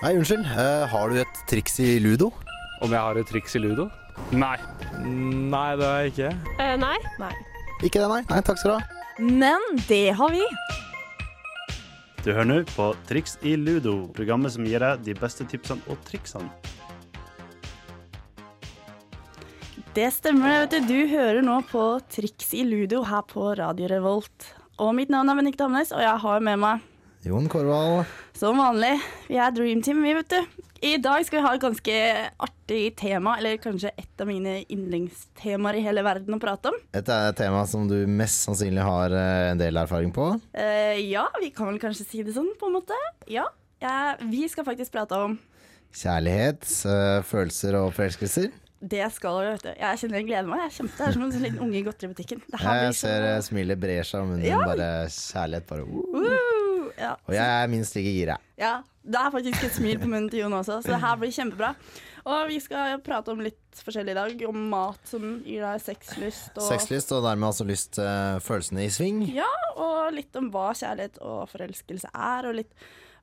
Nei, unnskyld. Eh, har du et triks i ludo? Om jeg har et triks i ludo? Nei. Nei, det har jeg ikke. Eh, nei. Nei. Ikke det, nei. Nei, Takk skal du ha. Men det har vi. Du hører nå på Triks i ludo, programmet som gir deg de beste tipsene og triksene. Det stemmer, vet du. Du hører nå på Triks i ludo her på Radio Revolt. Og mitt navn er Benedicte Hamnes, og jeg har med meg Jon Korvald. Som vanlig Vi er Dream Team, vi, vet du. I dag skal vi ha et ganske artig tema, eller kanskje et av mine yndlingstemaer i hele verden å prate om. Et tema som du mest sannsynlig har eh, en del erfaring på. Uh, ja, vi kan vel kanskje si det sånn, på en måte. Ja. ja vi skal faktisk prate om Kjærlighet, uh, følelser og forelskelser. Det skal vi, vet du. Jeg kjenner jeg gleder meg. Jeg er det er som en sånn liten unge i godteributikken. Jeg ser eh, smilet brer seg om munnen. Ja. Bare kjærlighet. Bare uh. Uh, ja. Og jeg er minst like gira. ja. Det er faktisk et smil på munnen til Jon også, så det her blir kjempebra. Og vi skal prate om litt forskjellig i dag. Om mat som gir deg sexlyst. Og, Sexlyst og dermed altså lyst uh, følelsene i sving. Ja, og litt om hva kjærlighet og forelskelse er, og litt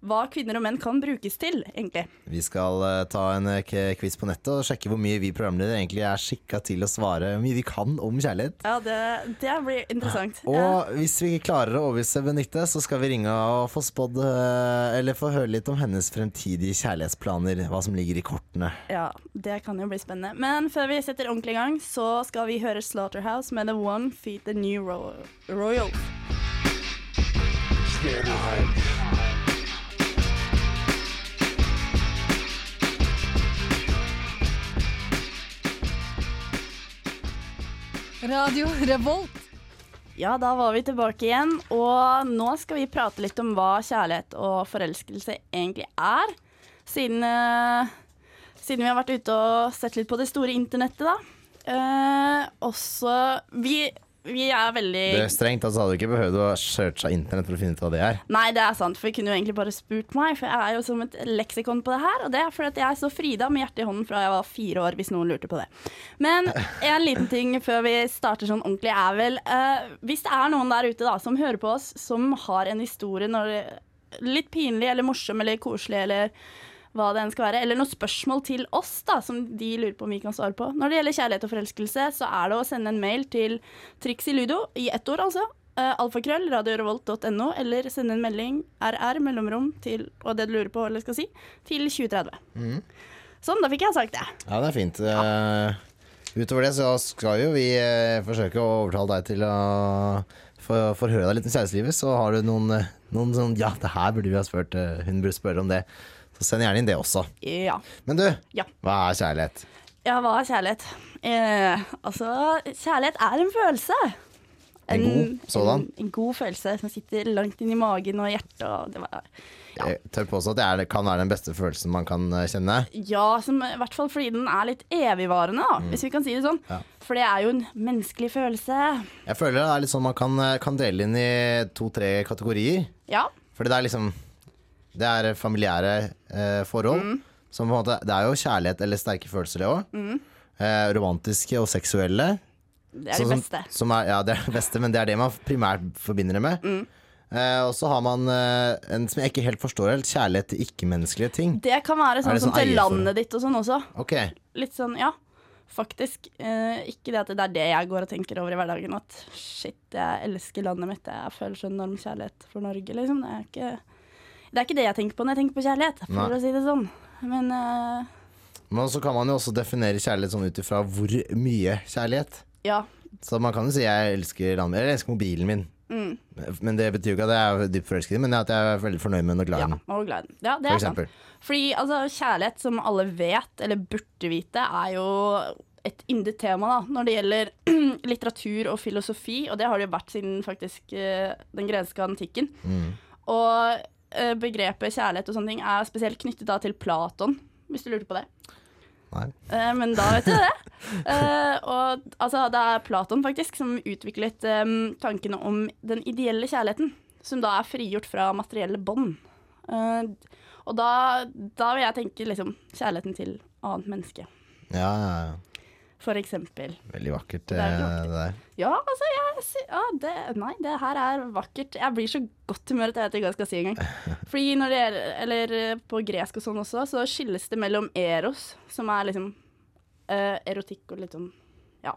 hva kvinner og menn kan brukes til, egentlig. Vi skal eh, ta en eh, quiz på nettet og sjekke hvor mye vi programledere egentlig er skikka til å svare. Hvor mye vi kan om kjærlighet. Ja, det, det blir interessant. Ja. Og hvis vi klarer å overbevise Benedicte, så skal vi ringe og få spådd eh, Eller få høre litt om hennes fremtidige kjærlighetsplaner. Hva som ligger i kortene. Ja, det kan jo bli spennende. Men før vi setter ordentlig i gang, så skal vi høre Slaughterhouse med The One Feet The New Ro Royal. Radio Revolt. Ja, da var vi tilbake igjen, og nå skal vi prate litt om hva kjærlighet og forelskelse egentlig er. Siden, uh, siden vi har vært ute og sett litt på det store internettet, da. Uh, også vi, vi er veldig Det er strengt, altså hadde du ikke behøvd å searche internett for å finne ut hva det er. Nei, det er sant, for jeg kunne jo egentlig bare spurt meg, for jeg er jo som et leksikon på det her, og det er fordi at jeg så Frida med hjertet i hånden fra jeg var fire år, hvis noen lurte på det. Men en liten ting før vi starter sånn ordentlig er vel, uh, hvis det er noen der ute da, som hører på oss, som har en historie når det, litt pinlig eller morsom eller koselig eller hva det enn skal være, eller noen spørsmål til oss da, som de lurer på om vi kan svare på. Når det gjelder kjærlighet og forelskelse, så er det å sende en mail til triksiludo, i ett ord altså, uh, alfakrøll, radiorevolt.no, eller sende en melding, RR, mellomrom, til, og det du lurer på, eller skal si, til 2030. Sånn, da fikk jeg sagt det. Ja, det er fint. Eh, utover det så skal jo vi eh, forsøke å overtale deg til å få forhøre høre deg litt om kjærestelivet. Så har du noen, noen sånn Ja, det her burde vi ha spurt. hun burde spørre om det. Så send gjerne inn det også. Ja. Men du, Ja. hva er kjærlighet? Ja, hva er kjærlighet? Eh, altså, kjærlighet er en følelse. En god sådan? En, en god følelse som sitter langt inn i magen og hjertet. Og det var, Jeg tør påstå at det er, kan være den beste følelsen man kan eh, kjenne. Ja, som, i hvert fall fordi den er litt evigvarende, da, hvis vi kan si det sånn. Ja. For det er jo en menneskelig følelse. Jeg føler det er litt sånn man kan, eh, kan dele inn i to-tre kategorier. Ja. Fordi det er liksom Det er familiære eh, forhold. Mm. Som måte Det er jo kjærlighet eller sterke følelser, det òg. Mm. Eh, romantiske og seksuelle. Det er som, det beste. Som er, ja, det er det beste, men det er det man primært forbinder det med. Mm. Eh, og så har man eh, en som jeg ikke helt forstår helt, kjærlighet til ikke-menneskelige ting. Det kan være sånn sånn som sånn til landet ditt og sånn også. Okay. Litt sånn, ja. Faktisk. Eh, ikke det at det er det jeg går og tenker over i hverdagen. At shit, jeg elsker landet mitt. Jeg føler så enorm kjærlighet for Norge, liksom. Det er ikke det, er ikke det jeg tenker på når jeg tenker på kjærlighet, for Nei. å si det sånn. Men uh, Men så kan man jo også definere kjærlighet sånn ut ifra hvor mye kjærlighet. ja. Så man kan jo si jeg elsker landet eller jeg elsker mobilen min. Mm, Men det betyr jo ikke at jeg er dypt forelsket i den, men at jeg er veldig fornøyd med den og glad i ja. Og glad i den. Ja, det For er sant. Fordi altså, kjærlighet, som alle vet, eller burde vite, er jo et yndet tema da, når det gjelder litteratur og filosofi, og det har det jo vært siden faktisk eh, den greske antikken. Mm. Og begrepet kjærlighet og sånne ting er spesielt knyttet da til Platon, hvis du lurte på det. Nei. Eh, men da vet du det. Eh, og altså, det er Platon faktisk som utviklet um, tankene om den ideelle kjærligheten, som da er frigjort fra materielle bånd. Uh, og da, da vil jeg tenke liksom kjærligheten til annet menneske. Ja, ja, ja. For eksempel. Veldig vakkert, Det er eh, vakkert. det der. Ja, altså, jeg ja, det, Nei, det her er vakkert. Jeg blir så godt humør at jeg vet ikke hva jeg skal si engang. Fordi når det er Eller eh, på gresk og sånn også, så skilles det mellom eros, som er liksom uh, erotikk og litt sånn Ja.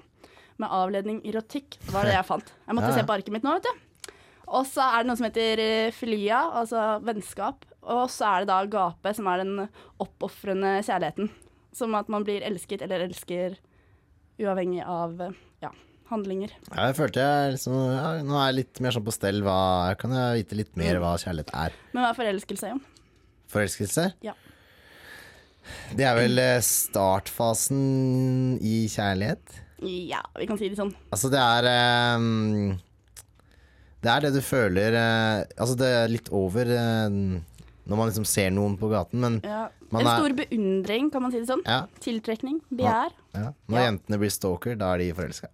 Med avledning erotikk, var det jeg fant. Jeg måtte Ja, se på arket mitt nå, vet du. Og så er det noe som heter filia, altså vennskap. Og så er det da gape, som er den oppofrende kjærligheten. Som at man blir elsket eller elsker uavhengig av ja, handlinger. Ja, jeg følte jeg liksom ja, Nå er jeg litt mer sånn på stell. Hva, kan jeg vite litt mer hva kjærlighet er? Men hva er forelskelse, Jon? Forelskelse? Ja. Det er vel eh, startfasen i kjærlighet. Ja, vi kan si det sånn. Altså, det er um, Det er det du føler uh, Altså, det er litt over eh, når man liksom ser noen på gaten, men Ja. En er- stor beundring, kan man si det sånn. ja, Tiltrekning, begjær. ja. Når jentene blir stalker, da er de forelska.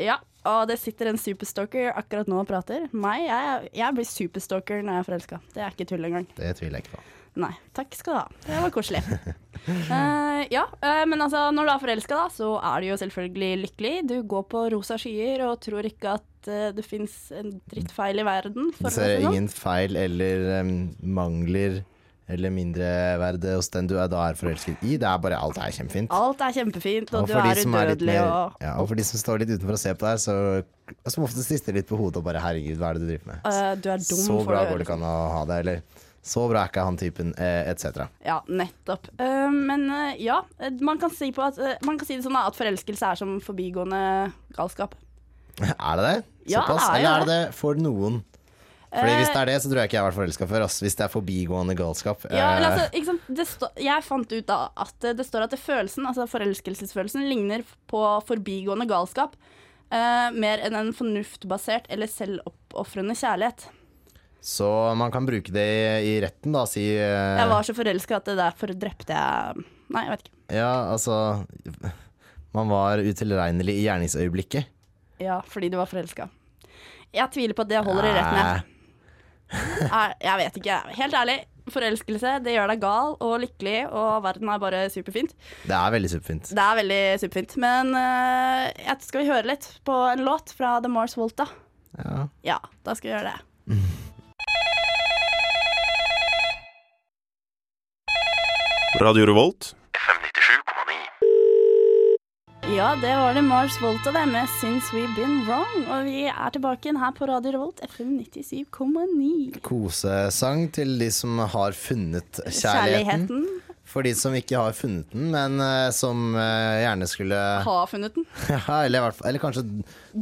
Ja. Og det sitter en superstalker akkurat nå og prater. Meg, jeg, jeg blir superstalker når jeg er forelska. Det er ikke tull engang. Det tviler jeg ikke på. Nei, takk skal du ha. Det var koselig. uh, ja, uh, men altså, når du er forelska, da, så er du jo selvfølgelig lykkelig. Du går på rosa skyer og tror ikke at uh, det fins en drittfeil i verden. For så er si sånn. ingen feil eller um, mangler eller mindreverde hos den du er da er forelsket i. Det er bare alt er kjempefint. Alt er kjempefint, og, Og du er er udødelig og ja, og for de som står litt utenfor og ser på deg, så som ofte rister litt på hodet og bare 'herregud, hva er det du driver med'? eh, du er dum så for bra går det ikke an å ha det, eller så bra er ikke han typen, eh, etc. Ja, nettopp. Eh, men eh, ja, man kan, si på at, man kan si det sånn at forelskelse er som forbigående galskap. Er det det? Såpass? Ja, er eller er det det. for noen? Fordi Hvis det er det, så tror jeg ikke jeg har vært forelska før. Altså, Hvis det er forbigående galskap. Ja, altså, stå, jeg fant ut da at det står at det følelsen, altså forelskelsesfølelsen ligner på forbigående galskap Uh, mer enn en fornuftbasert eller selvoppofrende kjærlighet. Så man kan bruke det i, i retten, da. Si eh, Jeg var så forelska at det derfor drepte jeg Nei, jeg vet ikke. Ja, altså Man var utilregnelig i gjerningsøyeblikket. Ja, fordi du var forelska. Jeg tviler på at det holder i retten. Jeg. Jeg vet ikke. Helt ærlig, forelskelse det gjør deg gal og lykkelig, og verden er bare superfint. Det er veldig superfint. Det er veldig superfint. Men uh, skal vi høre litt på en låt fra The Mars Volta? Ja. Ja, da skal vi gjøre det. Radio Revolt. Ja, det var det Mars Volta det med 'Since We've Been Wrong'. Og vi er tilbake igjen her på Radio Revolt, FM 97,9. Kosesang til de som har funnet kjærligheten. Kjærligheten. For de som ikke har funnet den, men uh, som uh, gjerne skulle Ha funnet den. ja, eller, fall- eller kanskje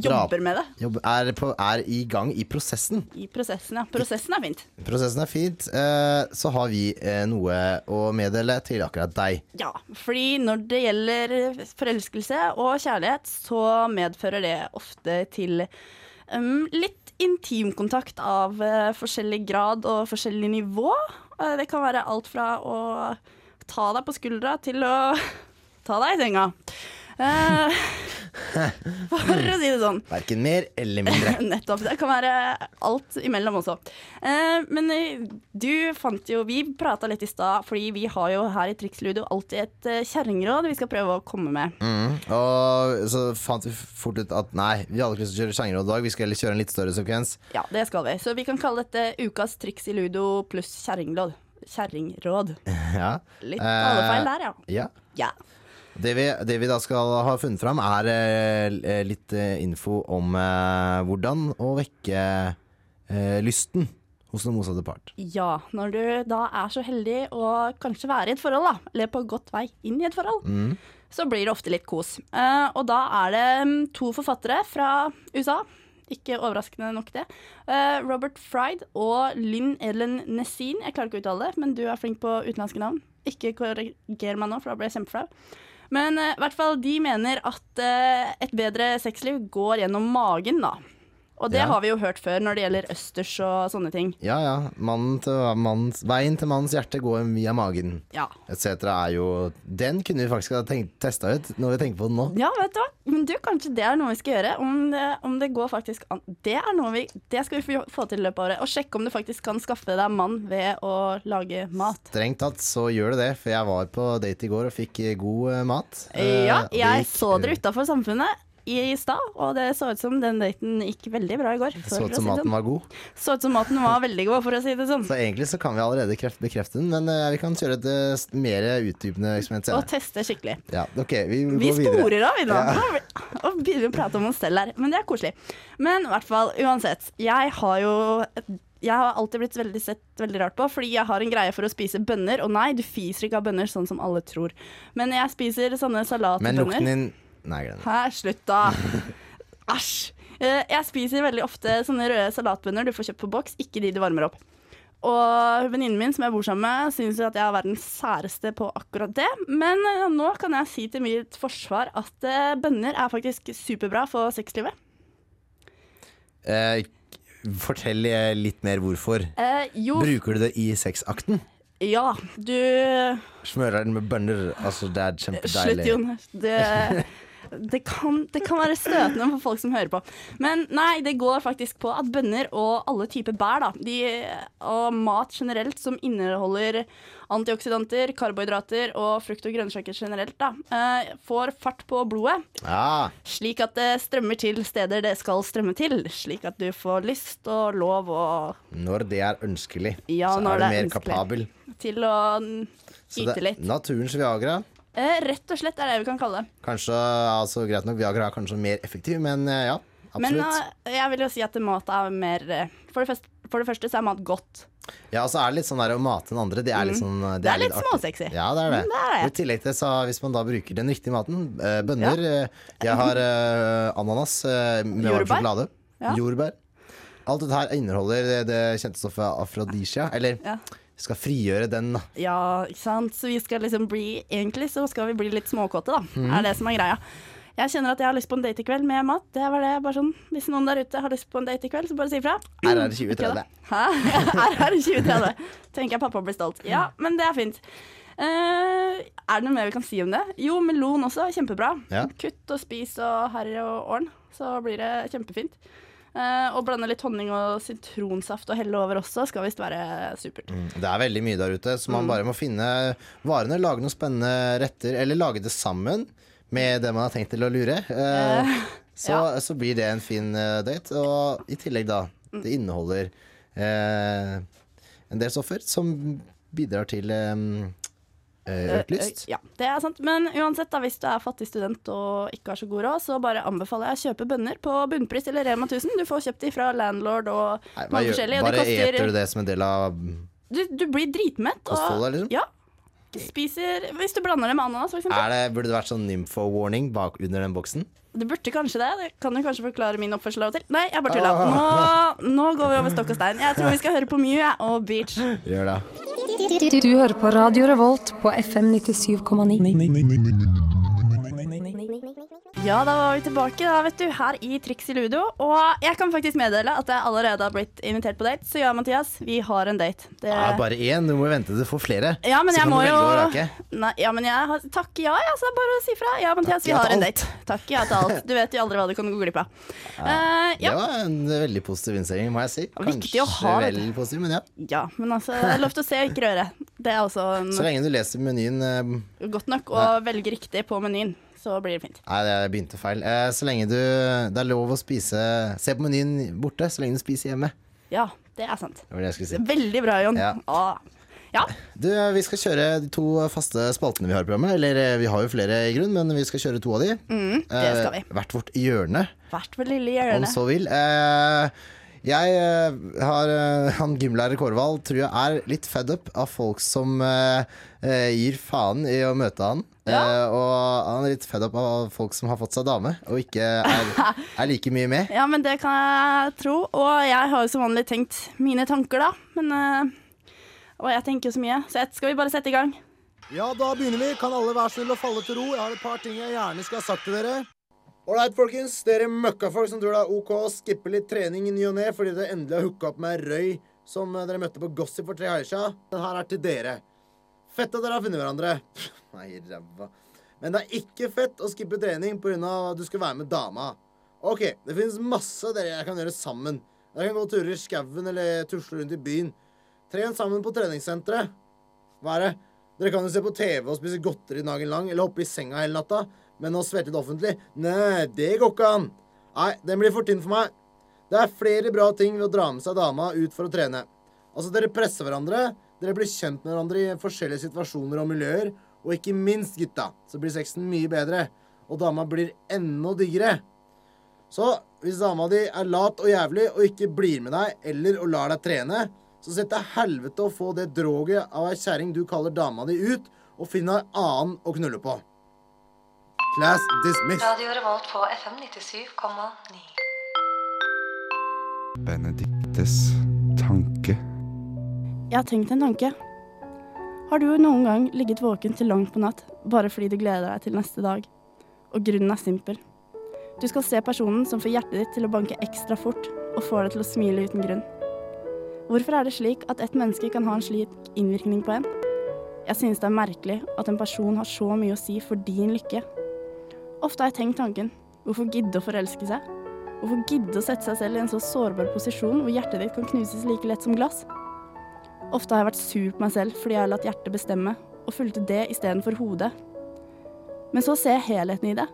Jobber med det. jobb, er, på, er i gang i prosessen. I prosessen, ja. Prosessen er fint. Prosessen er fint. Uh, så har vi noe å meddele til akkurat deg. Ja, fordi når det gjelder forelskelse og kjærlighet, så medfører det ofte til um, litt intimkontakt av forskjellig grad og forskjellig nivå. Det kan være alt fra å ta deg på skuldra til å ta deg i senga. Eh, for å si det sånn. Verken mer eller mindre. Nettopp. Det kan være alt imellom også. Eh, men eh, du fant jo Vi prata litt i stad, fordi vi har jo her i Triksludo alltid et uh, kjerringråd vi skal prøve å komme med. Mm. Og så fant vi fort ut at nei, vi hadde ikke lyst til å kjøre kjerringråd i dag. Vi skal heller kjøre en litt større sekvens. Ja, det skal vi. Så vi kan kalle dette ukas triks i ludo pluss kjerringråd. Kjerringråd. Ja. Litt Eh, talefeil der, ja. ja. Ja. Det vi, det vi da skal ha funnet fram, er eh, litt eh, info om eh, hvordan å vekke eh, lysten hos den motsatte part. ja. Når du da er så heldig å kanskje være i et forhold, da, eller på godt vei inn i et forhold, Mm. så blir det ofte litt kos. Eh, og da er det mm, to forfattere fra USA. Ikke overraskende nok det. Uh, Robert Fried og Lynn Ellen Nessin. Jeg klarer ikke å uttale det, men du er flink på utenlandske navn. Ikke korriger meg nå, for da blir jeg kjempeflau. Men eh, i hvert fall, de mener at uh, et bedre sexliv går gjennom magen, da. Og det Ja. har vi jo hørt før når det gjelder østers og sånne ting. Ja ja. Til, manns, veien til mannens hjerte går via magen. Ja. Etc. er jo Den kunne vi faktisk ha testa ut, når vi tenker på den nå. Ja, vet du hva? Men du, kanskje det er noe vi skal gjøre. Om det, om det går faktisk an. Det er noe vi Det skal vi få- til i løpet av året. Og sjekke om du faktisk kan skaffe deg mann ved å lage mat. Strengt tatt så gjør det det, for jeg var på date i går og fikk eh, god eh, mat. Eh, Ja, jeg gikk, så dere eh, utafor Samfunnet i stad, og det så ut som den daten gikk veldig bra i går. Så ut som si maten sånn. var god. Så ut som maten var veldig god, for å si det sånn. Så egentlig så kan vi allerede bekrefte den, men eh, vi kan kjøre et eh, mer utdypende eksperiment Og teste skikkelig. Ja, ok, vi, Vi sporer av, i dag ja. Og begynner å prate om oss selv her. Men det er koselig. Men i hvert fall, uansett. Jeg har jo jeg har alltid blitt veldig sett veldig rart på, fordi jeg har en greie for å spise bønner. Og nei, du fiser ikke av bønner sånn som alle tror. Men jeg spiser sånne salatbønner. Men lukten din Nei, det. Hæ, slutt da. Æsj. Eh, Jeg spiser veldig ofte sånne røde salatbønner du får kjøpt på boks, ikke de du varmer opp. Og venninnen min som jeg bor sammen med, syns at jeg er verdens særeste på akkurat det. Men eh, nå kan jeg si til mitt forsvar at eh, bønner er faktisk superbra for sexlivet. Eh, fortell eh, litt mer hvorfor. Eh, jo, Bruker du det i sexakten? ja, du Smører den med bønner? Altså, det er Slutt, kjempedeilig. Jon. Det, det, kan, det kan være støtende for folk som hører på. Men nei, det går faktisk på at bønner og alle typer bær, da, de, og mat generelt som inneholder antioksidanter, karbohydrater og frukt og grønnsaker generelt, da, eh, får fart på blodet. Ja, Slik at det strømmer til steder det skal strømme til. Slik at du får lyst og lov og når det er ønskelig, Ja, så er du er mer kapabel. til å yte litt. naturens Viagra. Eh, rett og slett er det vi kan kalle det. Kanskje, altså greit nok, Viagra er kanskje mer effektiv, men eh, ja, absolutt. Men jeg vil jo si at mat er mer eh, for det, første, for det første så er mat godt. ja, og så er det litt sånn der å mate den andre, det er litt sånn det, Det er litt litt småsexy. Ja, det er det. Mm, det er I tillegg til, så hvis man da bruker den riktige maten, eh, bønner ja. Jeg har eh, ananas eh, med varm sjokolade. Ja. Jordbær. Alt dette her inneholder det, det kjente stoffet afrodisia, eller Ja. Skal frigjøre den, da. Ja, ikke sant. Så vi skal liksom bli Egentlig så skal vi bli litt småkåte, da. Mm. Er det som er greia. Jeg kjenner at jeg har lyst på en date i kveld med mat. Det var det, bare sånn Hvis noen der ute har lyst på en date i kveld, så bare si ifra. RR det 2030. da? Hæ? RR 2030. Tenker jeg pappa blir stolt. Ja, men det er fint. Uh, er det noe mer vi kan si om det? Jo, melon også. Kjempebra. Ja. Kutt og spis og harry og åren så blir det kjempefint. Eh, og blande litt honning og sitronsaft og helle over også skal visst være supert. Det er veldig mye der ute, så Mm. man bare må finne varene, lage noen spennende retter, eller lage det sammen med det man har tenkt til å lure. Eh, så, så blir det en fin date. Og i tillegg, da, Mm. det inneholder eh, en del stoffer som bidrar til eh, eh. Ja, det er sant. Men uansett, da, hvis du er fattig student og ikke har så god råd, så bare anbefaler jeg å kjøpe bønner på bunnpris eller Rema 1000. Du får kjøpt de fra Landlord og Nei, mange gjør, forskjellige. bare koster, eter du det som en del av Du, du blir dritmett. og- liksom? Ja. Spiser Hvis du blander det med ananas, det, burde det vært sånn nymfo-warning bak under den boksen? Det burde kanskje det. Det kan jo kanskje forklare min oppførsel av og til. Nei, jeg bare Ah. tulla. Nå, nå går vi over stokk og stein. Jeg tror vi skal høre på Mew og Beach. Gjør det. Du, hører på Radio Revolt på FM 97,9. Ja, da var vi tilbake da, vet du, her i Triks i Ludo. Og jeg kan faktisk meddele at jeg allerede har blitt invitert på date. Så ja, Mathias, vi har en date. Det... Ja, bare én, du må vente til du får flere. Ja, men Så jeg må jo. Nei, Ja, men jeg har Takk ja, ja, så det er bare å si fra. Ja, Mathias, Takk vi har en date. Takk ja til alt. Du vet jo aldri hva du kan gå glipp av. Ja. Uh, ja. var en veldig positiv innstilling, må jeg si. Å ha, vet du. vel positiv, men ja. ja, men altså, det er lov til å se ikke røre. Det er også en, Så lenge du leser menyen uh... godt nok og velger riktig på menyen. Så blir det fint. Nei, jeg begynte feil. Eh, så lenge du Det er lov å spise Se på menyen borte, så lenge du spiser hjemme. Ja, det er sant. Det det si. Veldig bra, Jon. Ja. Ah. Ja. Du, eh, vi skal kjøre de to faste spaltene vi har i programmet. Eller eh, vi har jo flere i grunn, men vi skal kjøre to av de. Mm, det skal vi. Eh, hvert vårt hjørne, Hvert vårt lille hjørne. om så vil. Eh, jeg eh, har eh, Han gymlærer Kårvald tror jeg er litt fed up av folk som uh, gir faen i å møte han. Ja. Uh, og han er litt fed up av folk som har fått seg dame, og ikke er, er like mye med. Ja, men det kan jeg tro. Og jeg har jo som vanlig tenkt mine tanker, da. Men uh, Og jeg tenker jo så mye. Så jeg- skal vi bare sette i gang? Ja, da begynner vi. Kan alle være snill å falle til ro? Jeg har et par ting jeg gjerne skulle ha sagt til dere. Ålreit, folkens. Dere møkkafolk som tror det er OK å skippe litt trening i ny og ne fordi dere endelig har hooka opp med røy som eh, dere møtte på Gossip for tre helger siden. Den her er til dere. Fett at dere har funnet hverandre. Nei, ræva. Men det er ikke fett å skippe trening pga. at du skal være med dama. OK, det finnes masse dere kan gjøre sammen. Dere kan gå turer i skauen eller tusle rundt i byen. Tren sammen på treningssenteret. Hva er det? Dere kan jo se på TV og spise godteri dagen lang, eller hoppe i senga hele natta. Men å svette det offentlig? Nei, det går ikke an. Nei, den blir for tynn for meg. Det er flere bra ting ved å dra med seg dama ut for å trene. Altså, dere presser hverandre, dere blir kjent med hverandre i forskjellige situasjoner og miljøer, og ikke minst, gutta, så blir sexen mye bedre, og dama blir enda diggere. Så hvis dama di er lat og jævlig og ikke blir med deg eller og lar deg trene, så sett deg helvete å få det droget av ei kjerring du kaller dama di ut, og finn ei annen å knulle på. Class dismissed. Radio Revolt på FM 97,9. Benediktes tanke. Jeg har tenkt en tanke. Har du noen gang ligget våken til langt på natt bare fordi du gleder deg til neste dag? Og grunnen er simpel. Du skal se personen som får hjertet ditt til å banke ekstra fort, og får deg til å smile uten grunn. Hvorfor er det slik at et menneske kan ha en slik innvirkning på en? Jeg synes det er merkelig at en person har så mye å si for din lykke. Ofte har jeg tenkt tanken hvorfor gidde å forelske seg? Hvorfor gidde å sette seg selv i en så sårbar posisjon hvor hjertet ditt kan knuses like lett som glass? Ofte har jeg vært sur på meg selv fordi jeg har latt hjertet bestemme, og fulgte det istedenfor hodet. Men så ser jeg helheten i det,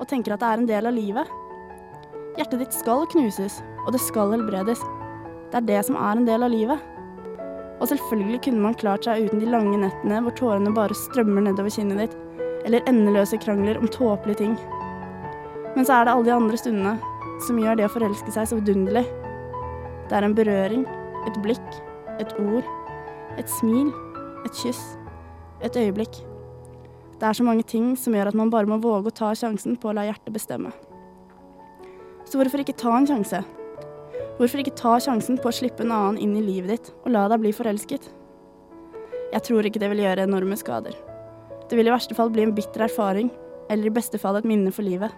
og tenker at det er en del av livet. Hjertet ditt skal knuses, og det skal helbredes. Det er det som er en del av livet. Og selvfølgelig kunne man klart seg uten de lange nettene hvor tårene bare strømmer nedover kinnet ditt, eller endeløse krangler om tåpelige ting. Men så er det alle de andre stundene som gjør det å forelske seg så vidunderlig. Det er en berøring, et blikk, et ord, et smil, et kyss, et øyeblikk. Det er så mange ting som gjør at man bare må våge å ta sjansen på å la hjertet bestemme. Så hvorfor ikke ta en sjanse? Hvorfor ikke ta sjansen på å slippe en annen inn i livet ditt og la deg bli forelsket? Jeg tror ikke det vil gjøre enorme skader. Det vil i verste fall bli en bitter erfaring, eller i beste fall et minne for livet.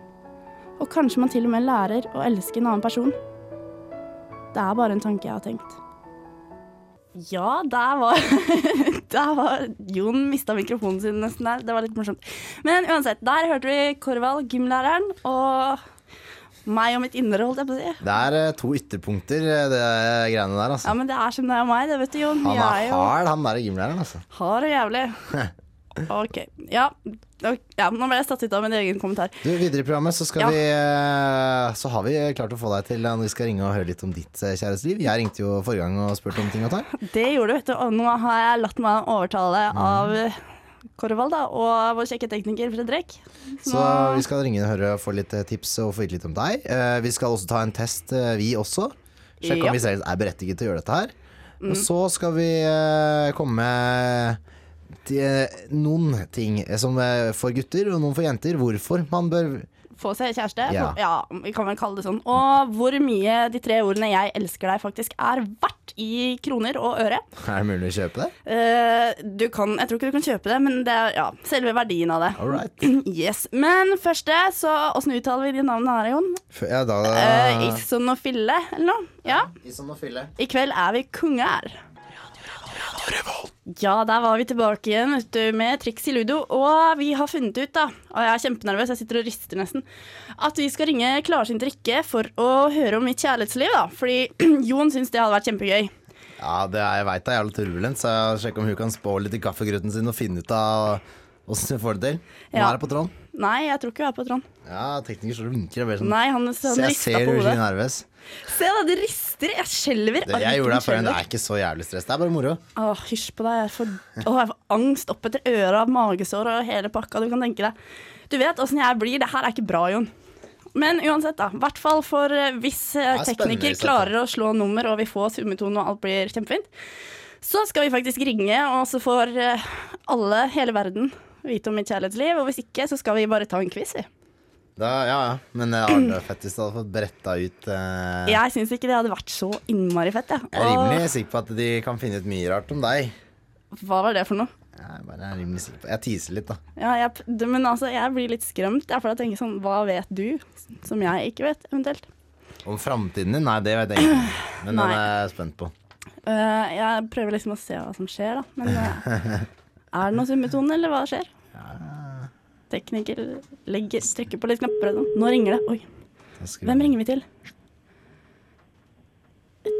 Og kanskje man til og med lærer å elske en annen person. Det er bare en tanke jeg har tenkt. Ja, der var, der var Jon mista mikrofonen sin nesten der. Det var litt morsomt. Men uansett, der hørte vi Korvald, gymlæreren, og meg og mitt indre, holdt jeg på å si. Det er eh, to ytterpunkter, eh, det greiene der, altså. Ja, men det er som det er meg, det vet du, Jon. Han er, er jo hard, han der gymlæreren, altså. hard og jævlig. OK. Ja. ja, nå ble jeg satt ut av min egen kommentar. Du, videre i programmet så Ja. vi eh, Så har vi klart å få deg til eh, når vi skal ringe og høre litt om ditt eh, kjæresteliv. Jeg ringte jo forrige gang og spurte om ting og tang. Det gjorde du, vet du. Og nå har jeg latt meg overtale av Korvald da, og vår kjekke tekniker Fredrik. Så vi skal ringe og høre og få litt tips og få vite litt om deg. Vi skal også ta en test, vi også. Sjekke Ja. vi selv er berettiget til å gjøre dette her. Og så skal vi komme til eh, noen ting som eh, for gutter og noen for jenter. Hvorfor man bør Få seg kjæreste. Ja. Ja, vi kan vel kalle det sånn. Og hvor mye de tre ordene 'jeg elsker deg' faktisk er verdt i kroner og øre. Er det mulig å kjøpe det? Uh, du kan, jeg tror ikke du kan kjøpe det, men det er ja, selve verdien av det. All right. Yes. Men første, så åssen uttaler vi de navnene her, Jon? Ja, da Uh, Isson og Fille, eller noe? Ja. Ison og Fille. I kveld er vi konger. Ja, der var vi tilbake igjen med triks i ludo. Og vi har funnet ut, da, og jeg er kjempenervøs, jeg sitter og rister nesten, at vi skal ringe Klarsynt Rikke for å høre om mitt kjærlighetsliv. da. Fordi Jon syns det hadde vært kjempegøy. Ja, det er, jeg veit det er jævlig turbulent, så jeg sjekker om hun kan spå litt i kaffegrøten sin og finne ut av åssen hun får det til. Nå Ja. er det på tråden. Nei, jeg tror ikke jeg er på Trond. Ja, tekniker står og vinker. og sånn. Nei, han, han jeg ser på du blir nervøs. Se da, det rister. Jeg skjelver. Det, jeg gjorde det før, men det er ikke så jævlig stress. Det er bare moro. Åh, hysj på deg. Jeg får, åh, jeg får angst opp etter øra, magesår og hele pakka du kan tenke deg. Du vet åssen jeg blir. Det her er ikke bra, Jon. Men uansett, da. I hvert fall for eh, hvis eh, er tekniker klarer å slå nummer, og vi får summetone og alt blir kjempefint, så skal vi faktisk ringe, og så får eh, alle, hele verden, vite om mitt kjærlighetsliv. Og hvis ikke, så skal vi bare ta en quiz, vi. Da, ja, ja. Men det hadde vært fett hvis du hadde fått bretta ut eh, Jeg syns ikke det hadde vært så innmari fett, jeg. Jeg er rimelig sikker på at de kan finne ut mye rart om deg. Hva var det for noe? Jeg, bare er rimelig sikker på Jeg teaser litt, da. Ja, jeg, men altså, jeg blir litt skremt. Jeg får tenke sånn, hva vet du som jeg ikke vet, eventuelt? Om framtiden din? Nei, det vet jeg ikke. Men den er jeg spent på. Uh, jeg prøver liksom å se hva som skjer, da. Men uh, er det noe summetone, eller hva skjer? Tekniker legger, trykker på litt knapper sånn. Nå ringer det. Oi, hvem ringer vi til?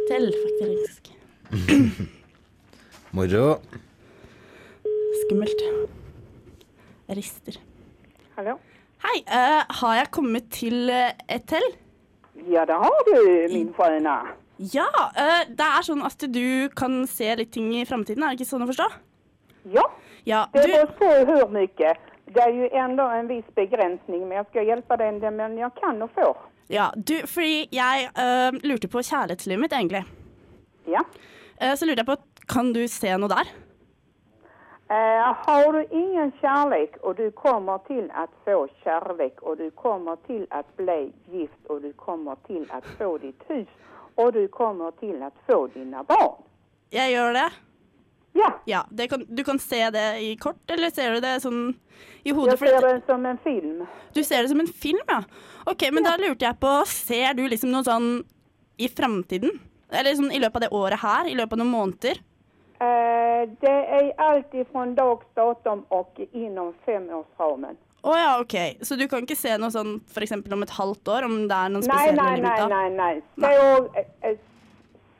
Til, faktisk. Moro. Skummelt. Jeg rister. Hallo? Hei, Uh, har jeg kommet til Etel? et til? Ja, det har du, min sköna. Ja, Uh, det er sånn at du kan se litt ting i framtiden, er det ikke sånn å forstå? Ja, Ja, det du, beror på hur mycket. Det er jo enda en viss begrensning, men jeg skal hjelpe deg dig det men jeg kan og får. ja, du fordi jeg uh, lurte på kjærlighetslivet mitt, egentlig. Ja. Uh, så lurte jeg på, kan du se noe der? Uh, har du ingen kjærlighet, og du kommer til å få kjærlighet, og du kommer til å bli gift og du kommer til å få ditt hus og du kommer til å få dine barn. Jeg gjør det. Ja, Ja, det kan, Du kan se det i kort, eller ser du det sånn i hodet? Jeg ser det som en film. du ser det som en film, ja. Ok, men da lurte jeg på, ser du liksom noe sånn i framtiden? Eller sånn i løpet av det året her? I løpet av noen måneder? Eh, det er alt fra dags datum og innom femårsramen. Å ja, OK. Så du kan ikke se noe sånn f.eks. om et halvt år, om det er noen spesielle nei, nei, nei, nei. nej. Så, eh, eh,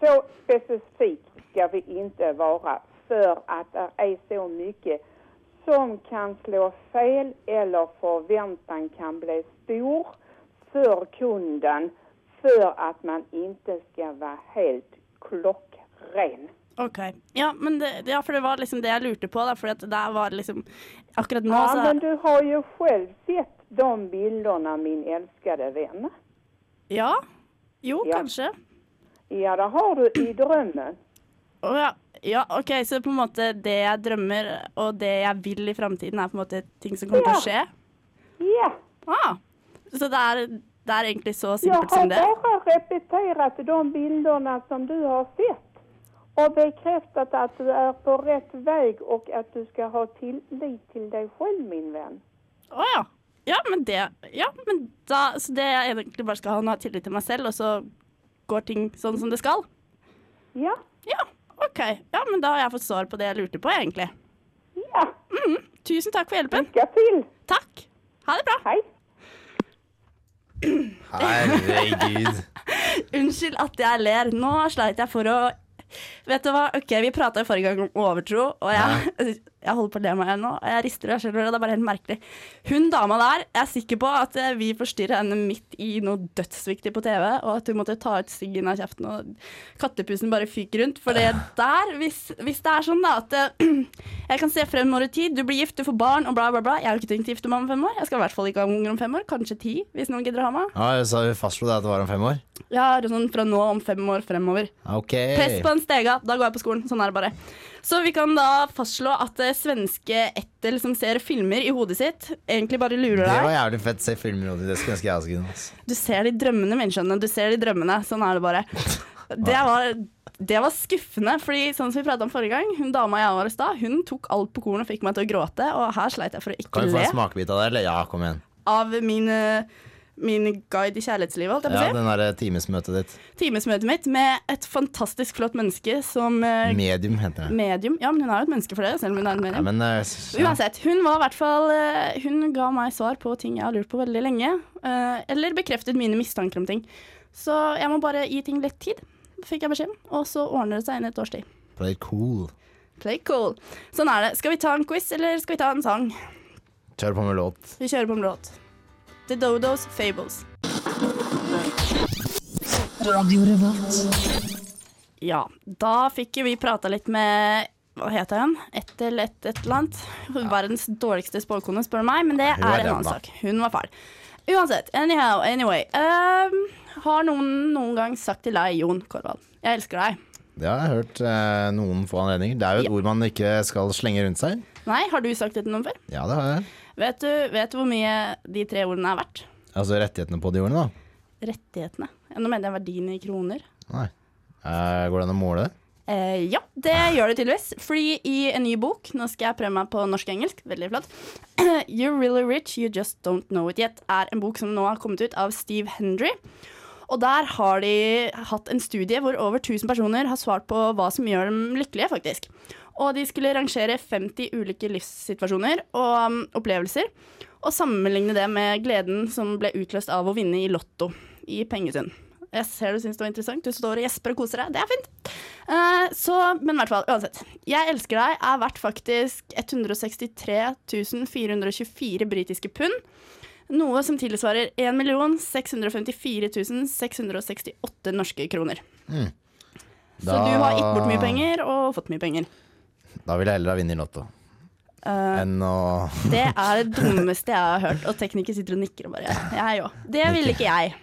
så spesifikt skal vi ikke vara för att det är så mycket som kan slå fel eller förväntan kan bli stor för kunden för att man inte ska vara helt klockren. OK. Ja, men det, ja, for det var liksom det jeg lurte på, da. For at der var liksom Akkurat nå, Ja, så men du har jo selv sett de bildene, min elskede venn. Ja. Jo, Ja. kanskje. Ja, det har du i drömmen. Å ja. ja, OK, så på en måte det jeg drømmer og det jeg vil i framtiden, er på en måte ting som kommer til å skje? Ja. Ah. Så det er, det er egentlig så simpelt som det? Jeg har bare repetert de bildene som du har sett Og bekreftet at du er på rett vei, og at du skal ha tillit til deg selv, min venn. Å ja. Ja, men det Ja, men da Så det jeg egentlig bare skal ha, nå ha tillit til meg selv, og så går ting sånn som det skal? Ja, Ja, OK. Ja, men da har jeg fått svar på det jeg lurte på, egentlig. ja, Tusen takk for hjelpen. Lykke til. Takk. Ha det bra. Hei. Herregud. Unnskyld at jeg ler. Nå sleit jeg for å Vet du hva, ok, Vi prata forrige gang om overtro, og jeg, jeg holder på å le meg nå. Jeg rister og jeg skjelver, det er bare helt merkelig. Hun dama der, jeg er sikker på at eh, vi forstyrra henne midt i noe dødsviktig på TV, og at hun måtte ta ut siggen av kjeften, og kattepusen bare fyker rundt. For det der, hvis, hvis det er sånn da at eh, jeg kan se fremover i tid, du blir gift, du får barn, og bla, bla, bla. Jeg har jo ikke tenkt å gifte meg om fem år. Jeg skal i hvert fall ikke ha unger om fem år. Kanskje ti, hvis noen gidder å ha meg. Ja, så vi fastslo det at det var om fem år? Ja, sånn fra nå om fem år fremover. Ok. Press på en stega, da går jeg på skolen. Sånn er det bare. Så vi kan da fastslå at det svenske Ettel som ser filmer i hodet sitt, egentlig bare lurer Det var jævlig fett. Se filmer, Rodi. Det skulle ønske jeg også kunne. Du ser de drømmene, min skjønne. Du ser de drømmene. Sånn er det bare. Det var, det var skuffende, fordi sånn som vi pratet om forrige gang, hun dama jeg var hos da, hun tok alt på kornet og fikk meg til å gråte, og her sleit jeg for å ikke le. Kan vi få en smakebit av det, eller? Ja, kom igjen. av min, eh, min guide i kjærlighetslivet, holdt jeg på Ja, å si. den derre timesmøtet ditt. Timesmøtet mitt med et fantastisk flott menneske som eh, Medium heter det. medium. Ja, men hun er jo et menneske for det, selv om hun er et Ja, men uh. Uansett, hun var i hvert fall eh, Hun ga meg svar på ting jeg har lurt på veldig lenge. eh, Eller bekreftet mine mistanker om ting. Så jeg må bare gi ting litt tid, fikk jeg beskjed om. Og så ordner det seg inn et års tid. Play cool. Play cool. Sånn er det. Skal vi ta en quiz, eller skal vi ta en sang? Kjør på med låt. Vi kjører på med låt. The Dodos Fables. Ja, da fikk jo vi prata litt med hva heter han? Et eller et et eller annet. Verdens dårligste spåkone, spør du meg, men det Hun er en annen sak. Hun var fæl. Uansett, anyhow, anyway. ehm, har noen noen gang sagt til deg, Jon Korvald, jeg elsker deg? Det har jeg hørt uh, noen få anledninger. Det er jo et Ja. ord man ikke skal slenge rundt seg. Nei, har du sagt det til noen før? Ja, det har jeg. Vet du, vet du hvor mye de tre ordene er verdt? Altså rettighetene på de ordene, da. Rettighetene. Ja, Nå mener jeg verdien i kroner. Nei. Eh, går det an å måle det? Eh, ja, det gjør det tydeligvis. Fordi i en ny bok, nå skal jeg prøve meg på norsk og engelsk, veldig flott. You're really rich, you just don't know it yet, er en bok som nå har kommet ut av Steve Hendry. Og der har de hatt en studie hvor over 1000 personer har svart på hva som gjør dem lykkelige, faktisk. Og de skulle rangere 50 ulike livssituasjoner og um, opplevelser, og sammenligne det med gleden som ble utløst av å vinne i Lotto i pengesum. Jeg ser du syns det var interessant. Du står og gjesper og koser deg. Det er fint. Uh, så, men i hvert fall, uansett. Jeg elsker deg er verdt faktisk 163 424 britiske pund. Noe som tilsvarer 1 654 668 norske kroner. Mm. Så du har gitt bort mye penger og fått mye penger. Da vil jeg heller ha vunnet i Lotto Uh, enn å det er det dummeste jeg har hørt. Og tekniker sitter og nikker og bare Jeg òg. Det ville ikke jeg.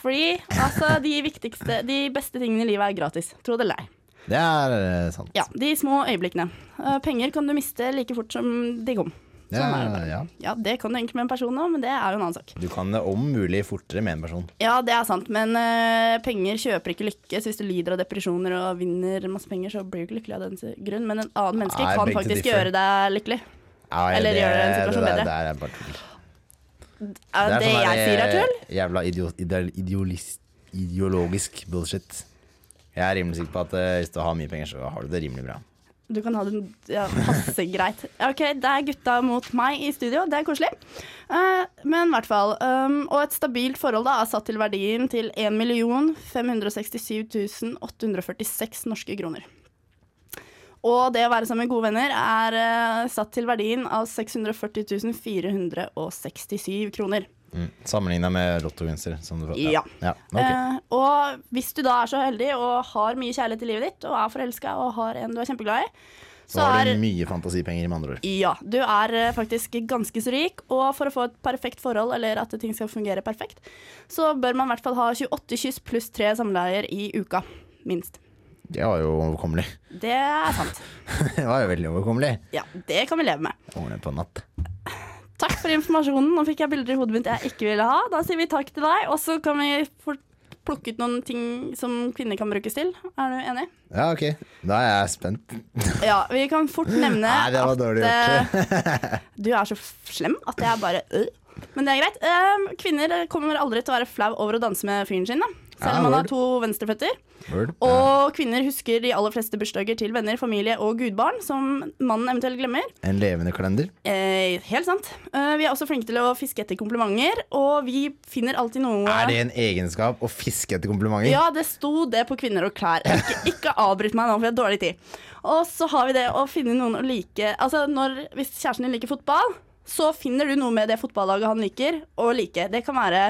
Fordi altså, de viktigste, de beste tingene i livet er gratis. Tro det eller ei. Det er eh, sant. Ja, de små øyeblikkene. Uh, penger kan du miste like fort som de kom. Ja, Sånn er det. ja. Ja, det kan du egentlig med en person òg, men det er jo en annen sak. Du kan det om mulig fortere med en person. Ja, det er sant, men uh, penger kjøper ikke lykke. Så hvis du lider av depresjoner og vinner masse penger, så blir du ikke lykkelig av den grunn. Men en annen menneske Nei, kan faktisk gjøre deg lykkelig. Ja, Eller det- gjør en situasjon det bedre. Det er bare tull. Er det, sånn jeg sier er tull? Jævla idio, ideologisk bullshit. Jeg er rimelig sikker på at uh, hvis du har mye penger, så har du det rimelig bra. Du kan ha det ja, passe greit. Ok, det er gutta mot meg i studio. Det er koselig. Uh, men i hvert fall. Um, og et stabilt forhold da er satt til verdien til 1 567 846 norske kroner. Og det å være sammen med gode venner er uh, satt til verdien av 640 467 kroner. Mm. Sammenligna med lottovinster. Som Ja. ja. Okay. Eh, og hvis du da er så heldig og har mye kjærlighet i livet ditt, og er forelska og har en du er kjempeglad i, så har du mye fantasipenger, med andre ord. Ja, du er eh, faktisk ganske så rik, og for å få et perfekt forhold, eller at ting skal fungere perfekt, så bør man i hvert fall ha 28 kyss pluss tre samleier i uka. Minst. Det var jo overkommelig. Det er sant. det var jo veldig overkommelig. Ja, det kan vi leve med. Ordne på natt. Takk for informasjonen. Nå fikk jeg bilder i hodet mitt jeg ikke ville ha. Da sier vi takk til deg, og så kan vi plukke ut noen ting som kvinner kan brukes til. Er du enig? Ja, ok. Da er jeg spent. Ja, vi kan fort nevne Nei, det var dårlig at eh, du er så slem at jeg bare øh. Men det er greit. Eh, kvinner kommer aldri til å være flau over å danse med fyren sin. Da. Selv om man har to venstreføtter. Og kvinner husker de aller fleste bursdager til venner, familie og gudbarn, som mannen eventuelt glemmer. En levende kalender. Eh, helt sant. Eh, vi er også flinke til å fiske etter komplimenter, og vi finner alltid noe Er det en egenskap å fiske etter komplimenter? ja, det sto det på kvinner og klær. Ikke, ikke avbryt meg nå, for jeg har dårlig tid. Og så har vi det å finne noen å like Altså, når, Hvis kjæresten din liker fotball, så finner du noe med det fotballaget han liker, å like. Det kan være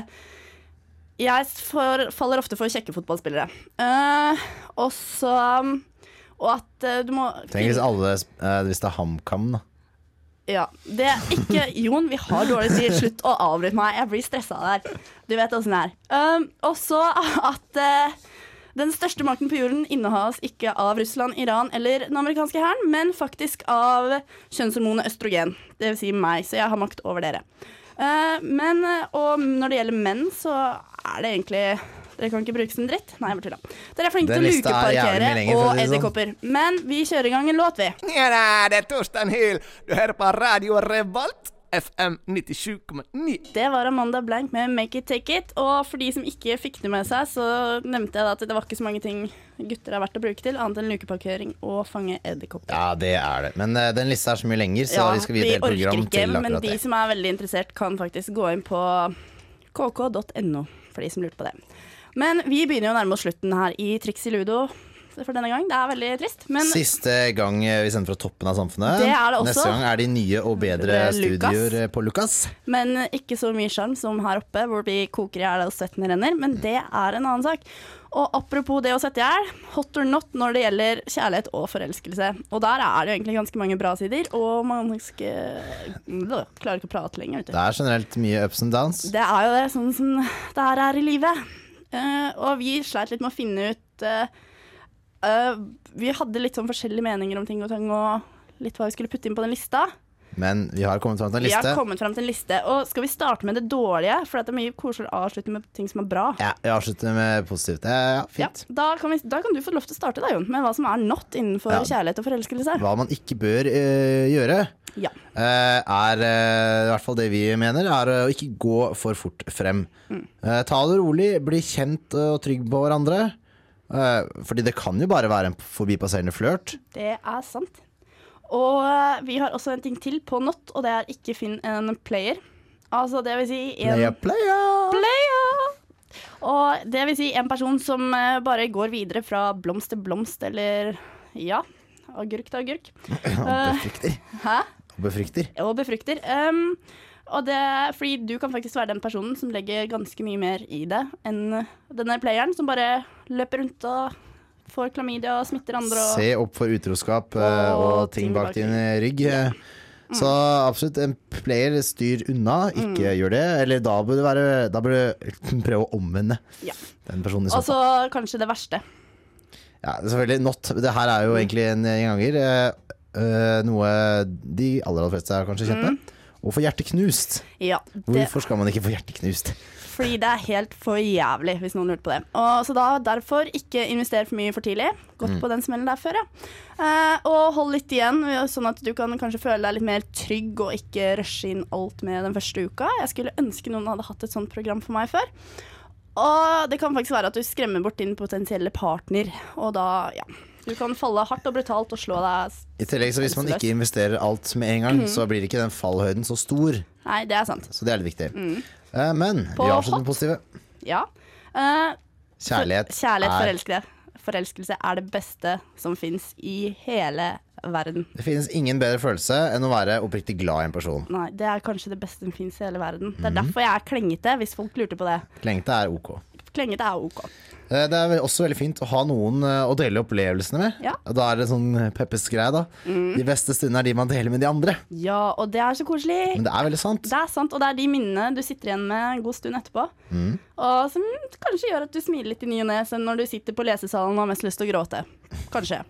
Jeg for, faller ofte for kjekke fotballspillere. Uh, og så Og at uh, du må Tenk hvis alle uh, Hvis det er HamKam, da. Ja, det er ikke Jon, vi har dårlig tid. Slutt å avbryte meg. Jeg blir stressa der. Du vet åssen det er. Um, og så at uh, den største makten på jorden innehas ikke av Russland, Iran eller den amerikanske hæren, men faktisk av kjønnshormonet østrogen. Det vil si meg, så jeg har makt over dere. Eh, men, eh, og når det gjelder menn, så er det egentlig Dere kan ikke bruke som dritt. Nei, jeg bare tulla. Dere er flinke Den til å er lukeparkere lenger, og sånn. edderkopper. Men vi kjører i gang en låt, vi. Ja det er Torstein Hyl. Du hører på Radio Revolt, FM 97,9. Det var Amanda Blank med 'Make It Take It'. Og for de som ikke fikk det med seg, så nevnte jeg da at det var ikke så mange ting gutter er verdt å bruke til, annet enn lukeparkering og fange edderkopper. Ja, det er det. Men uh, den lista er så mye lenger, så vi skal vie et helt program ikke, til men de det. som er veldig interessert, kan faktisk gå inn på kk.no, for de som lurte på det. Men vi begynner jo å nærme oss slutten her i Triks i ludo for denne gang. Det er veldig trist. Men Siste gang vi sender fra toppen av samfunnet. Det er det også. Neste gang er de nye og bedre er studioer eh, på Lukas. Men ikke så mye sjarm som her oppe, hvor vi koker i hjel og svetten renner. Men det er en annen sak. Og apropos det å sette i hjel, hot or not når det gjelder kjærlighet og forelskelse. Og der er det jo egentlig ganske mange bra sider, og man skal øh, Klarer ikke å prate lenger, vet du. Det er generelt mye ups and downs. Det er jo det, sånn som det her er i livet. Uh, og vi sleit litt med å finne ut eh, eh, Vi hadde litt sånn forskjellige meninger om ting og tang, og litt hva vi skulle putte inn på den lista. Men vi har kommet fram til en Vi har liste. kommet frem til en liste. Og skal vi starte med det dårlige? For det er mye koseligere å avslutte med ting som er bra. Ja, vi avslutter med positivt. Ja, ja, Ja, da, kan vi, da kan du få lov til å starte da, Jon, med hva som er not innenfor kjærlighet og forelskelse. Hva man ikke bør eh, gjøre, Ja. eh, er eh, i hvert fall det vi mener, er å ikke gå for fort frem. Mm. Uh, ta det rolig, bli kjent og trygg på hverandre. Eh, fordi det kan jo bare være en forbipasserende flørt. Det er sant. Og eh, vi har også en ting til på not, og det er ikke finn en player. Altså det vil si en Player, player! Player! Og det vil si en person som eh, bare går videre fra blomst til blomst, eller ja, agurk til agurk. Og befrukter. Hæ? Og befrukter. Og befrukter. Um, og det, fordi du kan faktisk være den personen som legger ganske mye mer i det enn denne playeren, som bare løper rundt og får klamydia og smitter andre. Og, Se opp for utroskap eh, Og og ting bak din rygg. Så absolutt, en player styr unna, ikke gjør det. Eller da bør du, være, da bør du prøve å omvende Ja. den personen og så kanskje det verste. Ja, selvfølgelig not. Det her er jo egentlig en gjenganger. eh, eh, noe de aller, aller fleste er kanskje kjent med. Å få hjertet knust. Ja, det, Hvorfor skal man ikke få hjertet knust? fordi det er helt for jævlig, hvis noen lurte på det. Og, så da derfor ikke invester for mye for tidlig. Gått på den smellen der før, ja. Eh, og hold litt igjen, sånn at du kan kanskje føle deg litt mer trygg og ikke rushe inn alt med den første uka. Jeg skulle ønske noen hadde hatt et sånt program for meg før. Og det kan faktisk være at du skremmer bort din potensielle partner, og da, ja. Du kan falle hardt og brutalt og slå deg I tillegg, så Hvis man ikke investerer alt med en gang, så blir ikke den fallhøyden så stor. Nei, det er sant. Så det er litt viktig. Eh, men På vi avslutter med positive. Ja. Uh, Kjærlighet, Kjærlighet, er forelskelse. Forelskelse er det beste som fins i hele verden. Det finnes ingen bedre følelse enn å være oppriktig glad i en person. Nei, det er kanskje det beste som fins i hele verden. Det er mm. derfor jeg er klengete, hvis folk lurte på det. Klengete er ok. Klengete er OK. Eh, Det er også veldig fint å ha noen eh, å dele opplevelsene med. Ja. Da er det sånn Peppes greie, da. De beste stundene er de man deler med de andre. Ja, og det er så koselig. Men det er veldig sant. Det er sant, og det er de minnene du sitter igjen med en god stund etterpå. Mm. Og som kanskje gjør at du smiler litt i ny og ne når du sitter på lesesalen og har mest lyst til å gråte. Kanskje.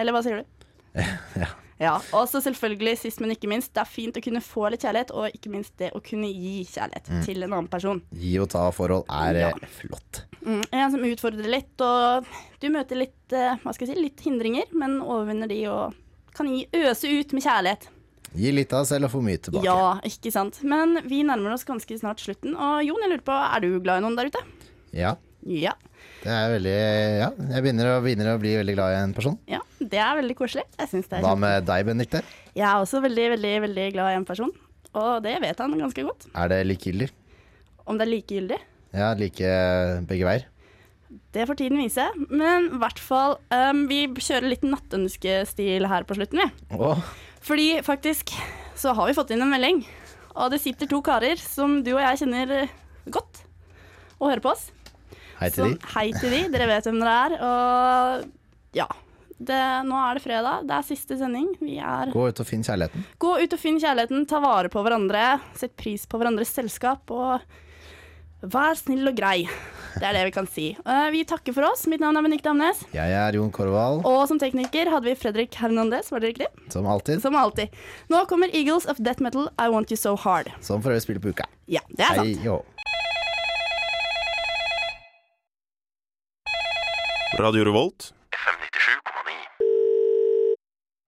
Eller hva sier du? Ja. Ja, og så selvfølgelig, sist men ikke minst, det er fint å kunne få litt kjærlighet, og ikke minst det å kunne gi kjærlighet til en annen person. Gi og ta forhold er eh, Ja. flott. Mm, en som utfordrer litt, og du møter litt, eh, hva skal jeg si, litt hindringer, men overvinner de og kan gi, øse ut med kjærlighet. Gi litt av selv og få mye tilbake. Ja, ikke sant. Men vi nærmer oss ganske snart slutten, og Jon, jeg lurer på, er du glad i noen der ute? Ja. Ja. Det er veldig Ja, jeg begynner å, begynner å bli veldig glad i en person. Ja, det er veldig koselig. Jeg det er Hva med deg, Benedicte? Jeg er også veldig, veldig, veldig glad i en person, og det vet han ganske godt. Er det likegyldig? Om det er likegyldig, Ja, like begge veier. det får tiden vise. Men i hvert fall, um, vi kjører litt nattønskestil her på slutten, vi. Oh. Fordi faktisk så har vi fått inn en melding, og det sitter to karer som du og jeg kjenner godt, og hører på oss. Hei til de. hei til de, dere vet hvem dere er. Og ja, det, nå er det fredag, det er siste sending. Vi er Gå ut og finn kjærligheten. Gå ut og finn kjærligheten, ta vare på hverandre, sett pris på hverandres selskap, og vær snill og grei. Det er det vi kan si. Eh, Vi takker for oss. Mitt navn er Benikte Amnes. Jeg er Jon Korvald, Og som tekniker hadde vi Fredrik Hernandez, var det riktig? som alltid. Som alltid. Nå kommer Eagles of Death Metal, I Want You So Hard. Som for øvrig spiller på uka. Ja, det er sant. Hei, jo. Radio Revolt. FM 97,9.